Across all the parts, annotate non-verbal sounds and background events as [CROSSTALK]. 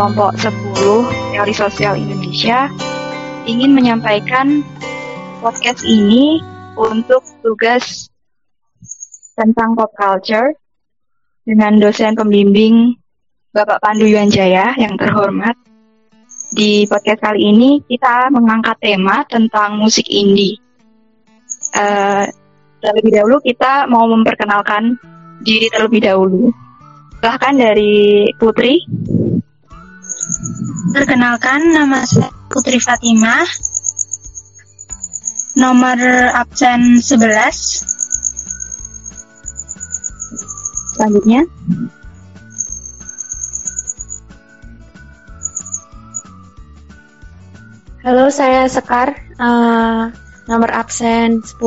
kelompok 10 Teori Sosial Indonesia ingin menyampaikan podcast ini untuk tugas tentang pop culture dengan dosen pembimbing Bapak Pandu Yuanjaya yang terhormat. Di podcast kali ini kita mengangkat tema tentang musik indie. Uh, terlebih dahulu kita mau memperkenalkan diri terlebih dahulu. Bahkan dari Putri. Perkenalkan nama saya Putri Fatimah. Nomor absen 11. Selanjutnya. Halo, saya Sekar. Uh, nomor absen 10.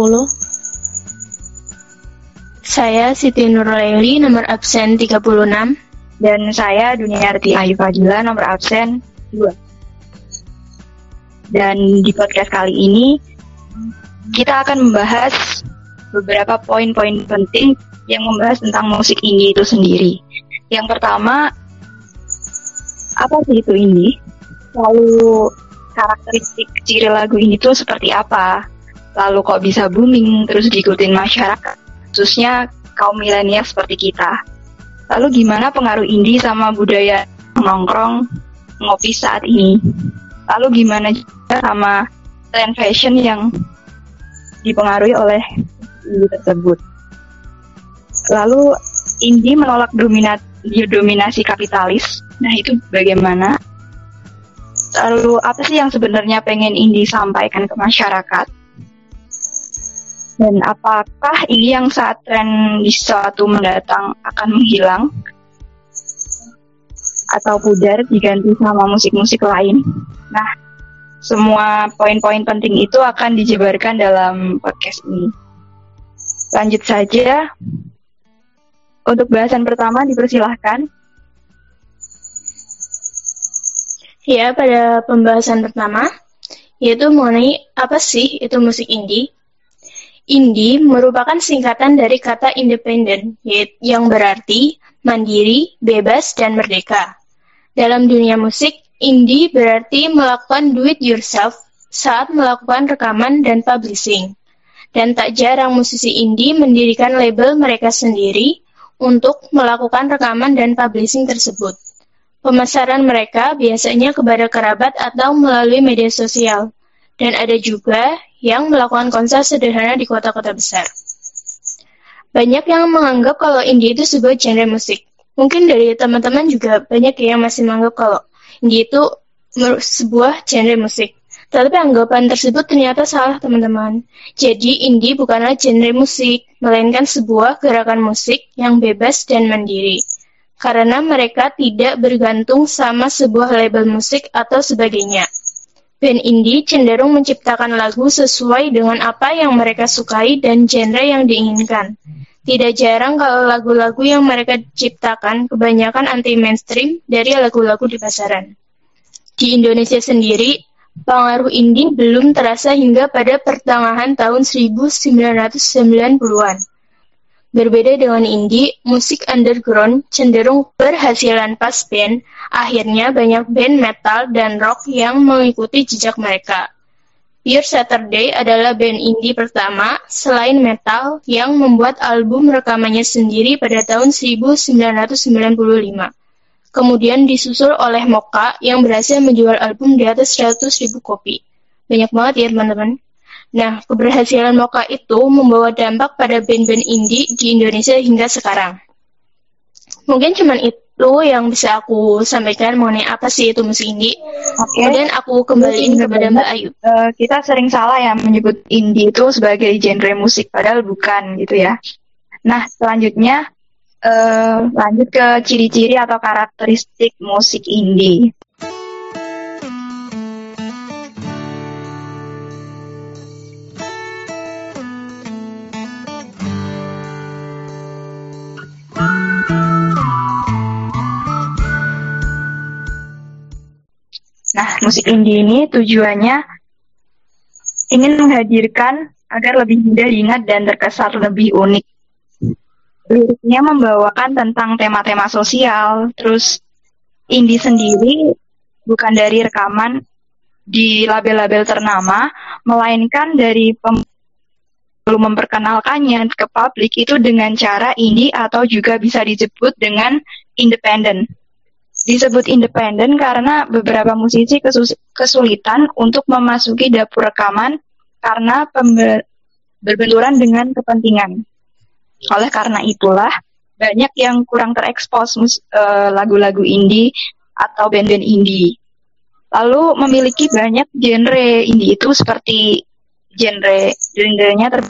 Saya Siti Nurlaili, nomor absen 36. Dan saya Duniarti Ayu Fadila, nomor absen 2. Dan di podcast kali ini, kita akan membahas beberapa poin-poin penting yang membahas tentang musik indie itu sendiri. Yang pertama, apa sih itu indie? Lalu karakteristik ciri lagu ini tuh seperti apa? Lalu kok bisa booming terus diikutin masyarakat, khususnya kaum milenial seperti kita. Lalu gimana pengaruh indie sama budaya nongkrong ngopi saat ini? Lalu gimana juga sama tren fashion yang dipengaruhi oleh indie tersebut? Lalu indie menolak dominat, dominasi kapitalis. Nah itu bagaimana? Lalu apa sih yang sebenarnya pengen indie sampaikan ke masyarakat? Dan apakah ini yang saat tren di suatu mendatang akan menghilang? Atau pudar diganti sama musik-musik lain? Nah, semua poin-poin penting itu akan dijebarkan dalam podcast ini. Lanjut saja, untuk bahasan pertama dipersilahkan. Ya, pada pembahasan pertama, yaitu mengenai apa sih itu musik indie. Indie merupakan singkatan dari kata independen, yang berarti mandiri, bebas, dan merdeka. Dalam dunia musik, indie berarti melakukan do it yourself saat melakukan rekaman dan publishing. Dan tak jarang musisi indie mendirikan label mereka sendiri untuk melakukan rekaman dan publishing tersebut. Pemasaran mereka biasanya kepada kerabat atau melalui media sosial, dan ada juga yang melakukan konser sederhana di kota-kota besar. Banyak yang menganggap kalau indie itu sebuah genre musik. Mungkin dari teman-teman juga banyak yang masih menganggap kalau indie itu sebuah genre musik. Tetapi anggapan tersebut ternyata salah, teman-teman. Jadi, indie bukanlah genre musik, melainkan sebuah gerakan musik yang bebas dan mandiri. Karena mereka tidak bergantung sama sebuah label musik atau sebagainya. Band indie cenderung menciptakan lagu sesuai dengan apa yang mereka sukai dan genre yang diinginkan. Tidak jarang kalau lagu-lagu yang mereka ciptakan kebanyakan anti-mainstream dari lagu-lagu di pasaran. Di Indonesia sendiri, Pengaruh indie belum terasa hingga pada pertengahan tahun 1990-an. Berbeda dengan indie, musik underground cenderung berhasilan pas band, akhirnya banyak band metal dan rock yang mengikuti jejak mereka. Pure Saturday adalah band indie pertama selain metal yang membuat album rekamannya sendiri pada tahun 1995 kemudian disusul oleh Moka yang berhasil menjual album di atas 100 ribu kopi. Banyak banget ya teman-teman. Nah, keberhasilan Moka itu membawa dampak pada band-band indie di Indonesia hingga sekarang. Mungkin cuman itu yang bisa aku sampaikan mengenai apa sih itu musik indie. Okay. Kemudian aku kembaliin kepada Mbak Ayu. Uh, kita sering salah ya menyebut indie itu sebagai genre musik, padahal bukan gitu ya. Nah, selanjutnya uh, lanjut ke ciri-ciri atau karakteristik musik indie. Musik indie ini tujuannya ingin menghadirkan agar lebih mudah diingat dan terkesan lebih unik liriknya membawakan tentang tema-tema sosial, terus indie sendiri bukan dari rekaman di label-label ternama, melainkan dari pem belum memperkenalkannya ke publik itu dengan cara indie atau juga bisa disebut dengan independen. Disebut independen karena beberapa musisi kesulitan untuk memasuki dapur rekaman karena berbenturan dengan kepentingan. Oleh karena itulah, banyak yang kurang terekspos uh, lagu-lagu indie atau band-band indie. Lalu memiliki banyak genre indie itu seperti genre genrenya ter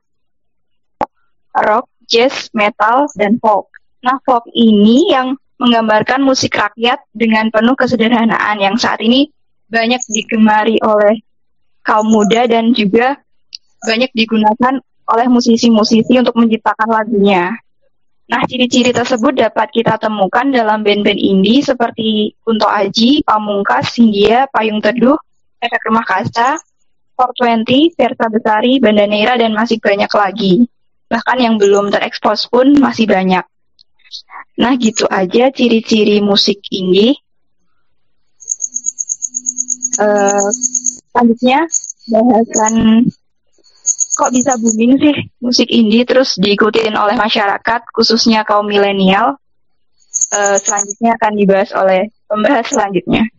rock, jazz, metal, dan folk. Nah, folk ini yang menggambarkan musik rakyat dengan penuh kesederhanaan yang saat ini banyak digemari oleh kaum muda dan juga banyak digunakan oleh musisi-musisi untuk menciptakan lagunya. Nah, ciri-ciri tersebut dapat kita temukan dalam band-band indie seperti Kunto Aji, Pamungkas, Hindia, Payung Teduh, Efek Rumah Kaca, 420, Versa Besari, Bandanera, dan masih banyak lagi. Bahkan yang belum terekspos pun masih banyak. Nah, gitu aja ciri-ciri musik indie. Uh, selanjutnya, bahasan kok bisa booming sih musik indie terus diikutin oleh masyarakat khususnya kaum milenial. Uh, selanjutnya akan dibahas oleh pembahas selanjutnya.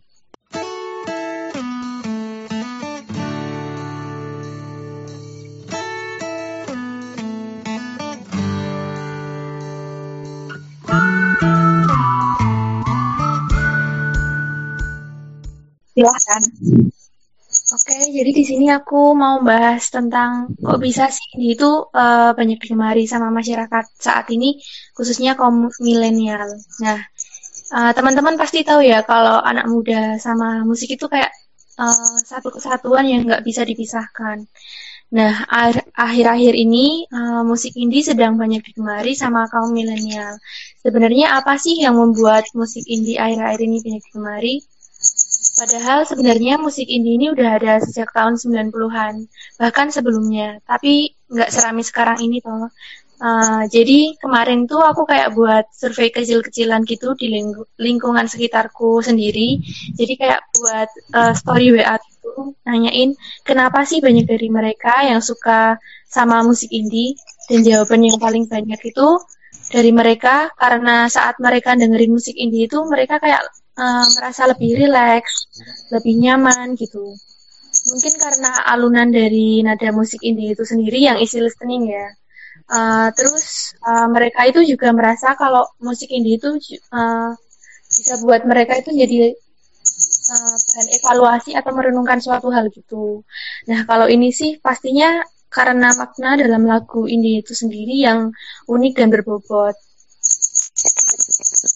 Silahkan. Oke, jadi di sini aku mau bahas tentang kok bisa sih ini itu uh, banyak digemari sama masyarakat saat ini, khususnya kaum milenial. Nah, uh, teman-teman pasti tahu ya kalau anak muda sama musik itu kayak uh, satu kesatuan yang nggak bisa dipisahkan. Nah, akhir-akhir ini uh, musik indie sedang banyak digemari sama kaum milenial. Sebenarnya apa sih yang membuat musik indie akhir-akhir ini banyak digemari? Padahal sebenarnya musik indie ini udah ada sejak tahun 90-an, bahkan sebelumnya. Tapi nggak serami sekarang ini toh. Uh, jadi kemarin tuh aku kayak buat survei kecil-kecilan gitu di ling lingkungan sekitarku sendiri. Jadi kayak buat uh, story WA itu nanyain kenapa sih banyak dari mereka yang suka sama musik indie dan jawaban yang paling banyak itu dari mereka karena saat mereka dengerin musik indie itu mereka kayak uh, merasa lebih rileks, lebih nyaman gitu. Mungkin karena alunan dari nada musik indie itu sendiri yang isi listening ya. Uh, terus uh, mereka itu juga merasa kalau musik indie itu uh, bisa buat mereka itu jadi uh, bahan evaluasi atau merenungkan suatu hal gitu. Nah kalau ini sih pastinya karena makna dalam lagu indie itu sendiri yang unik dan berbobot.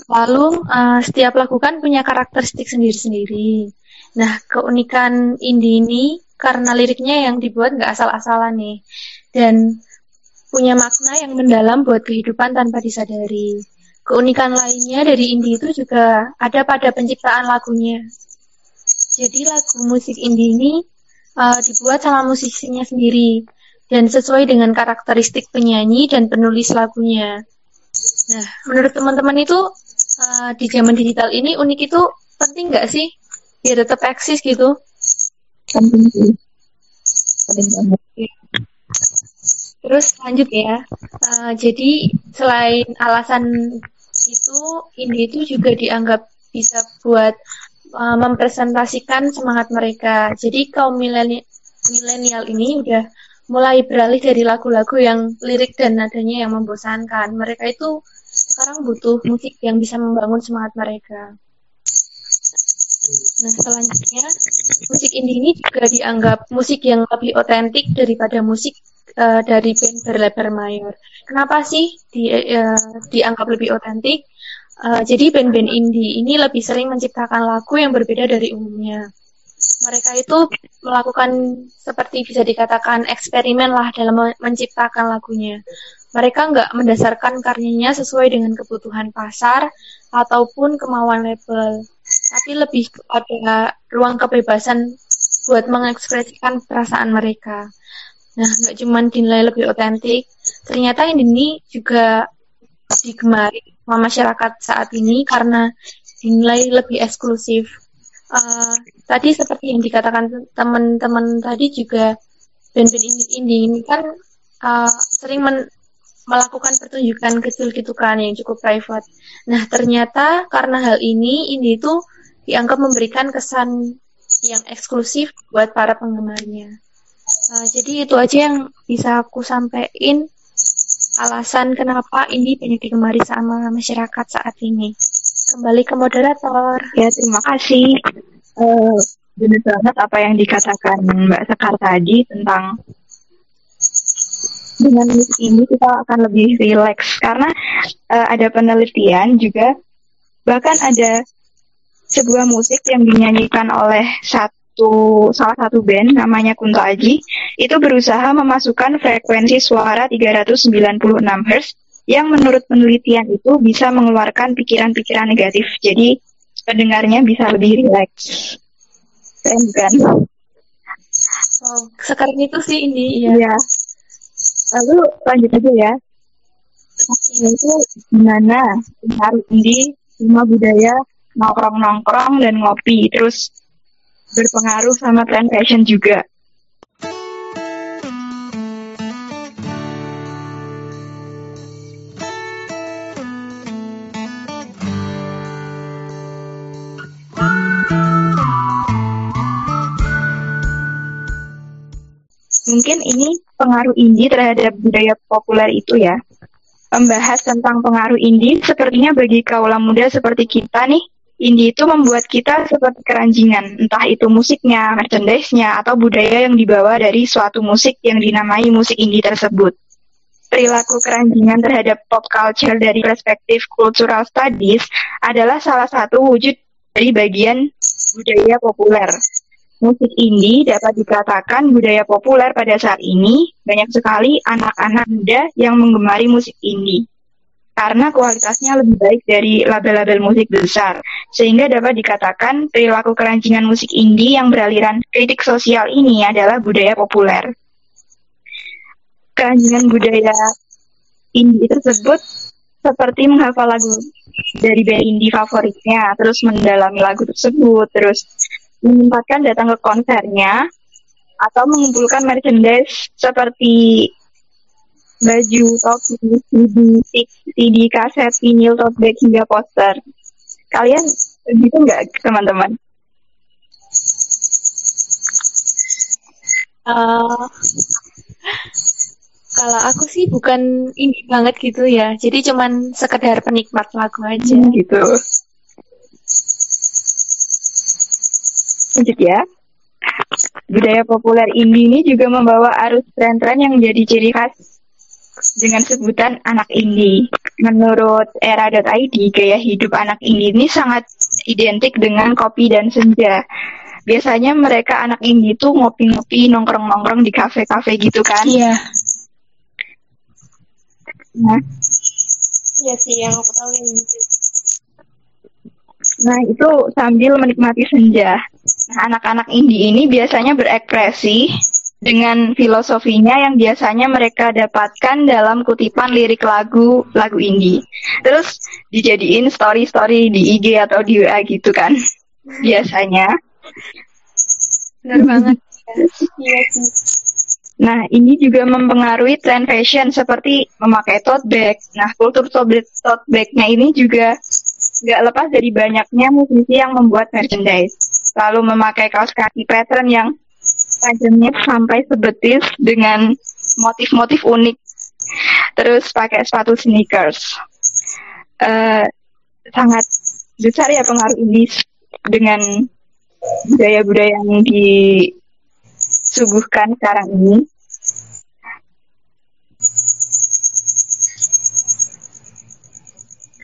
Lalu uh, setiap lagu kan punya karakteristik sendiri-sendiri. Nah, keunikan indie ini karena liriknya yang dibuat nggak asal-asalan nih. Dan punya makna yang mendalam buat kehidupan tanpa disadari. Keunikan lainnya dari indie itu juga ada pada penciptaan lagunya. Jadi lagu musik indie ini uh, dibuat sama musisinya sendiri dan sesuai dengan karakteristik penyanyi dan penulis lagunya. Nah, menurut teman-teman itu uh, di zaman digital ini unik itu penting nggak sih biar tetap eksis gitu? Penting sih. Penting banget. Terus lanjut ya. Uh, jadi selain alasan itu, ini itu juga dianggap bisa buat uh, mempresentasikan semangat mereka. Jadi kaum milenial ini udah mulai beralih dari lagu-lagu yang lirik dan nadanya yang membosankan. Mereka itu sekarang butuh musik yang bisa membangun semangat mereka. Nah, selanjutnya, musik indie ini juga dianggap musik yang lebih otentik daripada musik uh, dari band berlabel mayor. Kenapa sih di, uh, dianggap lebih otentik? Uh, jadi band-band indie ini lebih sering menciptakan lagu yang berbeda dari umumnya. Mereka itu melakukan seperti bisa dikatakan eksperimen lah dalam menciptakan lagunya mereka nggak mendasarkan karyanya sesuai dengan kebutuhan pasar ataupun kemauan label, tapi lebih ada ruang kebebasan buat mengekspresikan perasaan mereka. Nah, nggak cuma dinilai lebih otentik, ternyata ini juga digemari sama masyarakat saat ini karena dinilai lebih eksklusif. Uh, tadi seperti yang dikatakan teman-teman tadi juga band-band indie ini kan uh, sering men melakukan pertunjukan kecil gitu kan yang cukup private. Nah ternyata karena hal ini indie itu dianggap memberikan kesan yang eksklusif buat para penggemarnya. Uh, jadi itu aja yang bisa aku sampaikan alasan kenapa ini banyak digemari sama masyarakat saat ini. Kembali ke moderator. Ya, terima kasih. Uh, benar banget apa yang dikatakan Mbak Sekar tadi tentang dengan musik ini kita akan lebih rileks karena uh, ada penelitian juga bahkan ada sebuah musik yang dinyanyikan oleh satu salah satu band namanya Kunto Aji itu berusaha memasukkan frekuensi suara 396 Hz yang menurut penelitian itu bisa mengeluarkan pikiran-pikiran negatif. Jadi pendengarnya bisa lebih rileks. Keren kan? Oh, sekarang itu sih ini ya. ya. Lalu lanjut aja ya. Itu gimana pengaruh ini semua budaya nongkrong-nongkrong dan ngopi. Terus berpengaruh sama tren fashion juga. Mungkin ini pengaruh indie terhadap budaya populer itu ya. Membahas tentang pengaruh indie sepertinya bagi kaula muda seperti kita nih indie itu membuat kita seperti keranjingan, entah itu musiknya, merchandise-nya, atau budaya yang dibawa dari suatu musik yang dinamai musik indie tersebut. Perilaku keranjingan terhadap pop culture dari perspektif cultural studies adalah salah satu wujud dari bagian budaya populer. Musik indie dapat dikatakan budaya populer pada saat ini. Banyak sekali anak-anak muda yang menggemari musik indie karena kualitasnya lebih baik dari label-label musik besar, sehingga dapat dikatakan perilaku keranjingan musik indie yang beraliran kritik sosial ini adalah budaya populer. Keranjingan budaya indie tersebut seperti menghafal lagu dari band indie favoritnya, terus mendalami lagu tersebut, terus menyempatkan datang ke konsernya, atau mengumpulkan merchandise seperti baju, topi, CD, CD, kaset, vinyl, tote bag, hingga poster. Kalian begitu nggak teman-teman? Uh, kalau aku sih bukan ini banget gitu ya, jadi cuman sekedar penikmat lagu aja. Hmm, gitu. Lanjut ya. Budaya populer indie ini juga membawa arus tren-tren yang menjadi ciri khas dengan sebutan anak indie. Menurut era.id, gaya hidup anak indie ini sangat identik dengan kopi dan senja. Biasanya mereka anak indie itu ngopi-ngopi, nongkrong-nongkrong di kafe-kafe gitu kan? Iya. Nah. Iya sih, yang aku tahu yang gitu. Nah, itu sambil menikmati senja. Nah, anak-anak indie ini biasanya berekspresi dengan filosofinya yang biasanya mereka dapatkan dalam kutipan lirik lagu lagu indie. Terus dijadiin story-story di IG atau di WA gitu kan. [LAUGHS] Biasanya. Benar banget. Iya [LAUGHS] sih. Nah, ini juga mempengaruhi tren fashion seperti memakai tote bag. Nah, kultur tote bag-nya ini juga nggak lepas dari banyaknya musisi yang membuat merchandise. Lalu memakai kaos kaki pattern yang tajamnya sampai sebetis dengan motif-motif unik. Terus pakai sepatu sneakers. Uh, sangat besar ya pengaruh ini dengan budaya-budaya yang disuguhkan sekarang ini.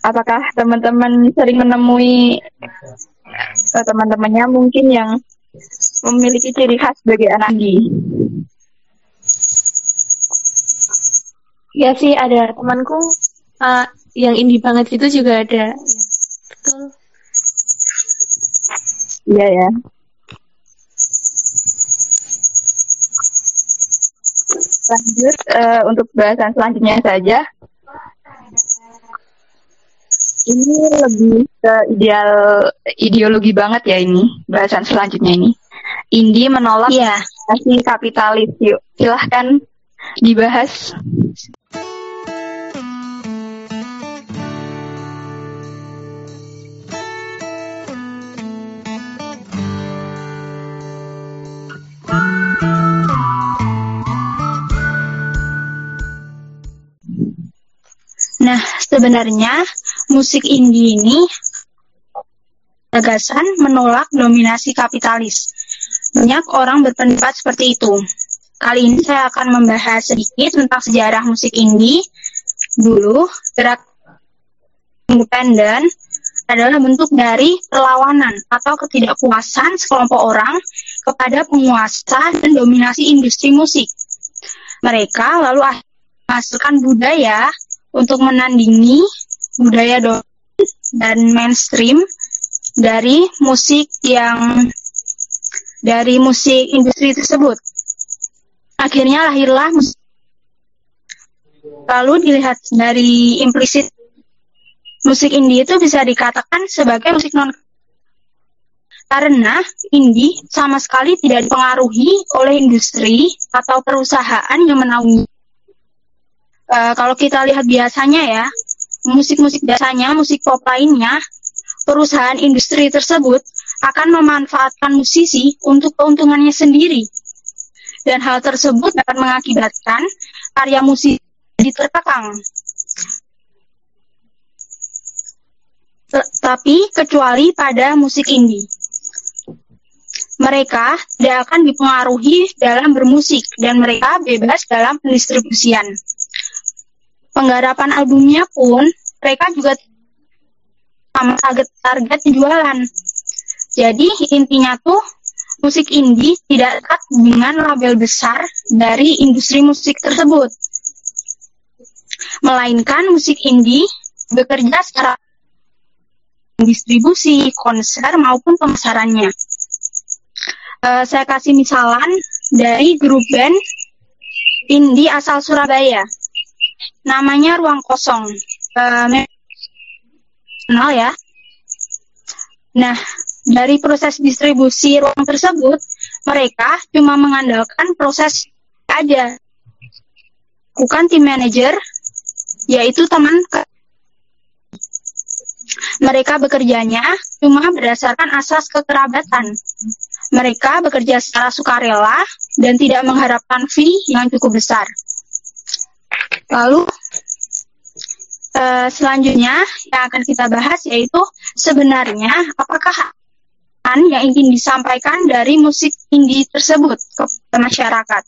Apakah teman-teman sering menemui uh, teman-temannya mungkin yang memiliki ciri khas sebagai anak indie. Ya sih ada temanku uh, yang indie banget itu juga ada. Ya, betul. Iya ya. Lanjut uh, untuk bahasan selanjutnya saja. Ini lebih ke ideal ideologi banget ya ini bahasan selanjutnya ini. Indi menolak kasih kapitalis. Yuk, silahkan dibahas. Nah, sebenarnya musik indie ini gagasan menolak dominasi kapitalis. Banyak orang berpendapat seperti itu. Kali ini saya akan membahas sedikit tentang sejarah musik indie. Dulu, gerak independen adalah bentuk dari perlawanan atau ketidakpuasan sekelompok orang kepada penguasa dan dominasi industri musik. Mereka lalu menghasilkan budaya untuk menandingi budaya dominan dan mainstream dari musik yang dari musik industri tersebut. Akhirnya lahirlah musik. Lalu dilihat dari implisit musik indie itu bisa dikatakan sebagai musik non karena indie sama sekali tidak dipengaruhi oleh industri atau perusahaan yang menaungi uh, kalau kita lihat biasanya ya, musik-musik biasanya, musik pop lainnya, perusahaan industri tersebut akan memanfaatkan musisi untuk keuntungannya sendiri. Dan hal tersebut dapat mengakibatkan karya musik diterkekang. Tapi kecuali pada musik indie. Mereka tidak akan dipengaruhi dalam bermusik dan mereka bebas dalam pendistribusian penggarapan albumnya pun mereka juga sama target target jualan. Jadi intinya tuh musik indie tidak dekat dengan label besar dari industri musik tersebut. Melainkan musik indie bekerja secara distribusi, konser maupun pemasarannya. Uh, saya kasih misalan dari grup band indie asal Surabaya namanya ruang kosong. Uh, kenal ya. Nah, dari proses distribusi ruang tersebut, mereka cuma mengandalkan proses aja. Bukan tim manajer, yaitu teman mereka bekerjanya cuma berdasarkan asas kekerabatan. Mereka bekerja secara sukarela dan tidak mengharapkan fee yang cukup besar. Lalu uh, selanjutnya yang akan kita bahas yaitu sebenarnya apakah yang ingin disampaikan dari musik indie tersebut ke masyarakat.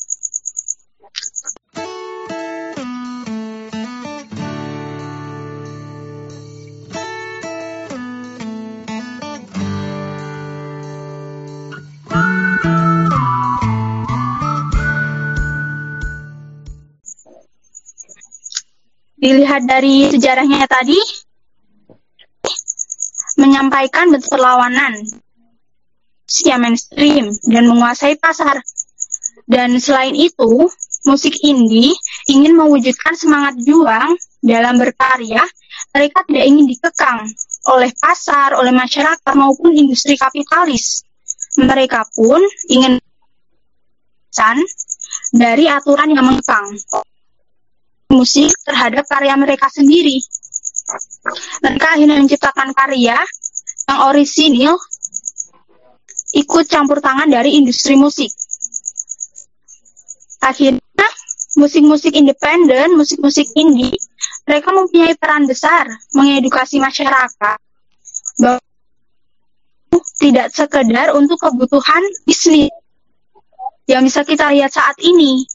Dilihat dari sejarahnya tadi menyampaikan bentuk perlawanan usia mainstream dan menguasai pasar. Dan selain itu, musik indie ingin mewujudkan semangat juang dalam berkarya. Mereka tidak ingin dikekang oleh pasar, oleh masyarakat maupun industri kapitalis. Mereka pun ingin dari aturan yang mengekang musik terhadap karya mereka sendiri. Mereka akhirnya menciptakan karya yang orisinil ikut campur tangan dari industri musik. Akhirnya, musik-musik independen, musik-musik indie, mereka mempunyai peran besar mengedukasi masyarakat bahwa tidak sekedar untuk kebutuhan bisnis yang bisa kita lihat saat ini.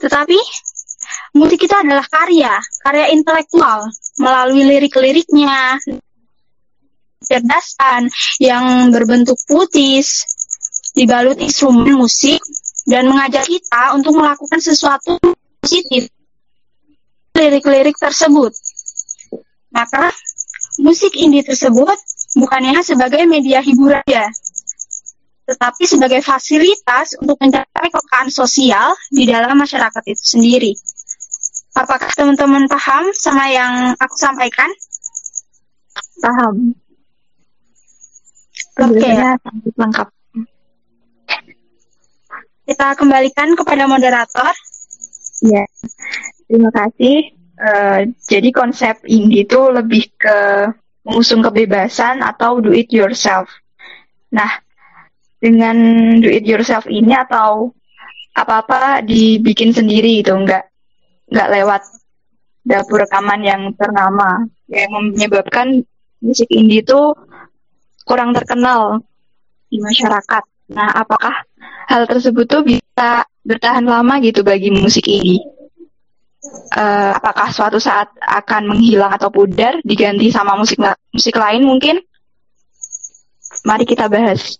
Tetapi musik itu adalah karya, karya intelektual melalui lirik-liriknya, cerdasan yang berbentuk putis, dibalut instrumen musik, dan mengajak kita untuk melakukan sesuatu positif lirik-lirik tersebut. Maka, musik indie tersebut bukannya sebagai media hiburan ya, tetapi sebagai fasilitas untuk mencapai kepekaan sosial di dalam masyarakat itu sendiri. Apakah teman-teman paham sama yang aku sampaikan? Paham. Oke. Sangat lengkap. Kita kembalikan kepada moderator. Ya, terima kasih. Eh, jadi konsep indie itu lebih ke mengusung kebebasan atau do it yourself. Nah, dengan do it yourself ini atau apa-apa dibikin sendiri itu enggak nggak lewat dapur rekaman yang ternama yang menyebabkan musik indie itu kurang terkenal di masyarakat. Nah, apakah hal tersebut tuh bisa bertahan lama gitu bagi musik indie? Eh, apakah suatu saat akan menghilang atau pudar diganti sama musik musik lain mungkin? Mari kita bahas.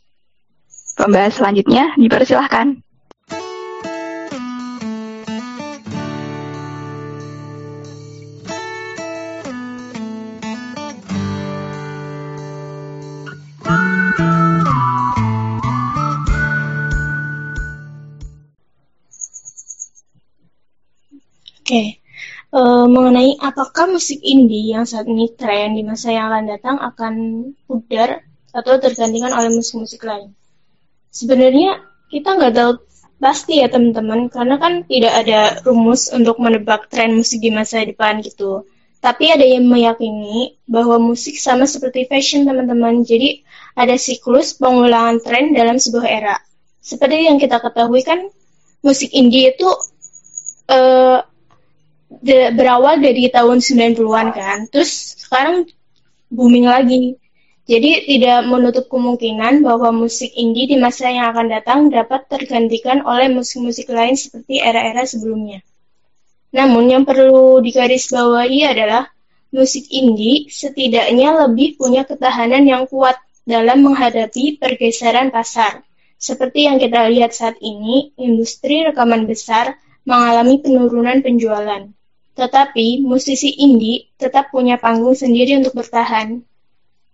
Pembahas selanjutnya dipersilahkan. Oke. Eh, mengenai apakah musik indie yang saat ini tren di masa yang akan datang akan pudar atau tergantikan oleh musik-musik lain. Sebenarnya kita nggak tahu pasti ya teman-teman, karena kan tidak ada rumus untuk menebak tren musik di masa depan gitu. Tapi ada yang meyakini bahwa musik sama seperti fashion teman-teman, jadi ada siklus pengulangan tren dalam sebuah era. Seperti yang kita ketahui kan, musik indie itu eh, de- berawal dari tahun 90-an kan. Terus sekarang booming lagi. Jadi tidak menutup kemungkinan bahwa musik indie di masa yang akan datang dapat tergantikan oleh musik-musik lain seperti era-era sebelumnya. Namun yang perlu digarisbawahi adalah musik indie setidaknya lebih punya ketahanan yang kuat dalam menghadapi pergeseran pasar. Seperti yang kita lihat saat ini, industri rekaman besar mengalami penurunan penjualan. Tetapi musisi indie tetap punya panggung sendiri untuk bertahan.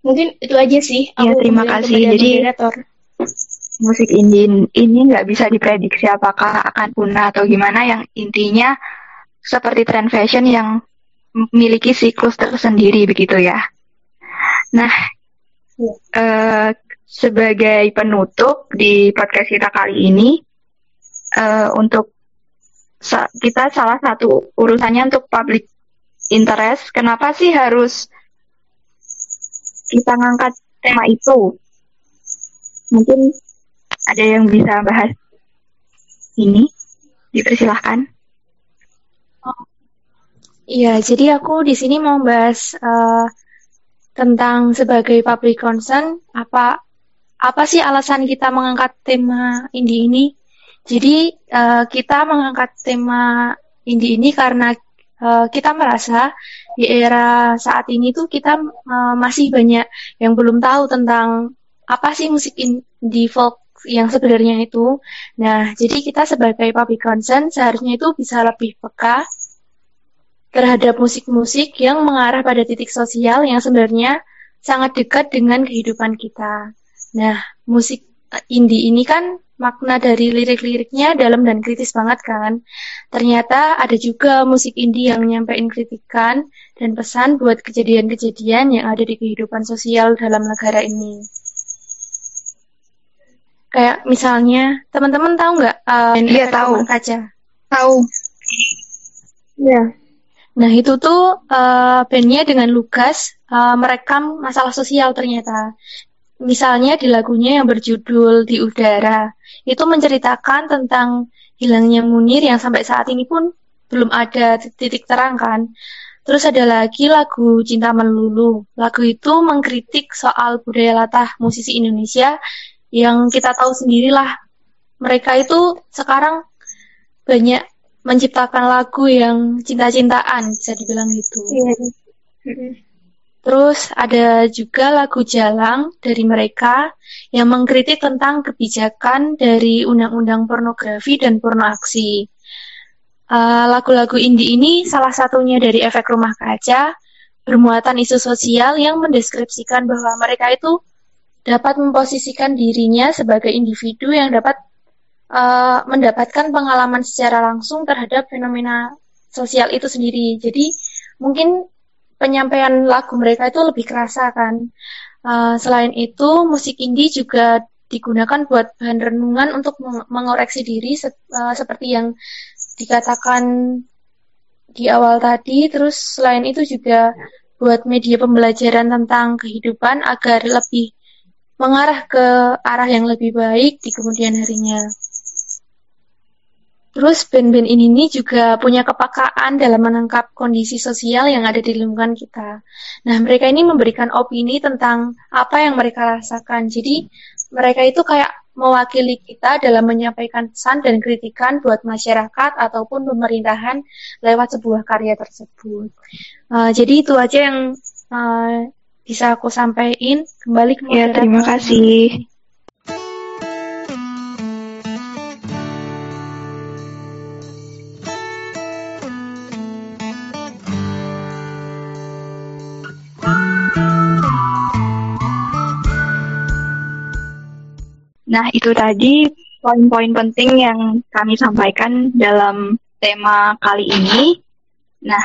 Mungkin itu aja sih. Ya, Aku terima kasih. Jadi- moderator. musik indie ini nggak bisa diprediksi apakah akan punah atau gimana yang intinya seperti tren fashion yang memiliki siklus tersendiri begitu ya. Nah, Iya. eh, sebagai penutup di podcast kita kali ini eh, untuk kita salah satu urusannya untuk public interest. Kenapa sih harus kita ngangkat tema itu? Mungkin ada yang bisa bahas ini? Dipersilahkan. Iya, jadi aku di sini mau bahas eh, tentang sebagai public concern apa apa sih alasan kita mengangkat tema indie ini? Jadi eh, kita mengangkat tema indie ini karena eh, kita merasa di era saat ini tuh kita eh, masih banyak yang belum tahu tentang apa sih musik indie folk yang sebenarnya itu. Nah, jadi kita sebagai public concern seharusnya itu bisa lebih peka terhadap musik-musik yang mengarah pada titik sosial yang sebenarnya sangat dekat dengan kehidupan kita. Nah, musik indie ini kan makna dari lirik-liriknya dalam dan kritis banget kan. Ternyata ada juga musik indie yang nyampein kritikan dan pesan buat kejadian-kejadian yang ada di kehidupan sosial dalam negara ini. Kayak misalnya, teman-teman tahu nggak uh, Iya, Efek tahu. Kaca? Tahu. Iya. Nah, itu tuh eh, bandnya dengan Lugas eh, merekam masalah sosial ternyata. Misalnya di lagunya yang berjudul Di Udara, itu menceritakan tentang hilangnya Munir yang sampai saat ini pun belum ada titik terang kan. Terus ada lagi lagu Cinta Melulu. Lagu itu mengkritik soal budaya latah musisi Indonesia yang kita tahu sendirilah. Mereka itu sekarang banyak menciptakan lagu yang cinta-cintaan, bisa dibilang gitu. Iya. Terus ada juga lagu Jalang dari mereka yang mengkritik tentang kebijakan dari undang-undang pornografi dan porno aksi. Eh, lagu-lagu indie ini salah satunya dari efek rumah kaca bermuatan isu sosial yang mendeskripsikan bahwa mereka itu dapat memposisikan dirinya sebagai individu yang dapat eh, mendapatkan pengalaman secara langsung terhadap fenomena sosial itu sendiri. Jadi mungkin penyampaian lagu mereka itu lebih kerasa kan. Uh, selain itu, musik indie juga digunakan buat bahan renungan untuk mengoreksi diri se uh, seperti yang dikatakan di awal tadi. Terus selain itu juga buat media pembelajaran tentang kehidupan agar lebih mengarah ke arah yang lebih baik di kemudian harinya. Terus band-band ini juga punya kepakaan dalam menangkap kondisi sosial yang ada di lingkungan kita. Nah, mereka ini memberikan opini tentang apa yang mereka rasakan. Jadi, mereka itu kayak mewakili kita dalam menyampaikan pesan dan kritikan buat masyarakat ataupun pemerintahan lewat sebuah karya tersebut. Uh, jadi itu aja yang uh, bisa aku sampaikan. Kembali ke Ya, terima kasih. Nah, itu tadi poin-poin penting yang kami sampaikan dalam tema kali ini. Nah,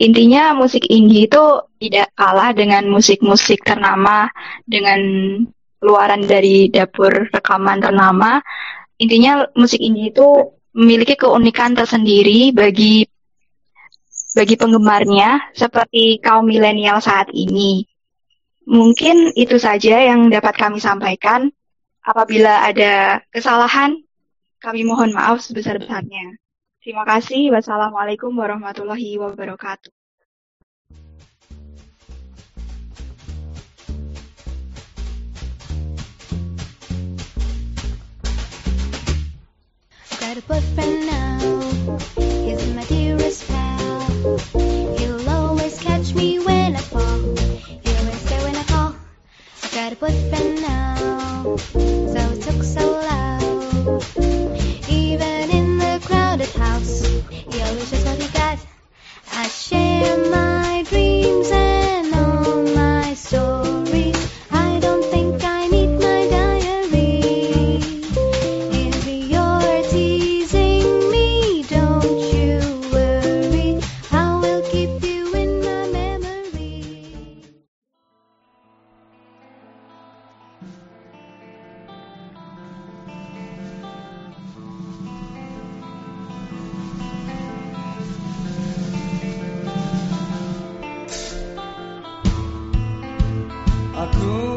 intinya musik indie itu tidak kalah dengan musik-musik ternama dengan keluaran dari dapur rekaman ternama. Intinya musik indie itu memiliki keunikan tersendiri bagi bagi penggemarnya seperti kaum milenial saat ini. Mungkin itu saja yang dapat kami sampaikan. Apabila ada kesalahan, kami mohon maaf sebesar-besarnya. Terima kasih. Wassalamualaikum warahmatullahi wabarakatuh. A boyfriend now a tua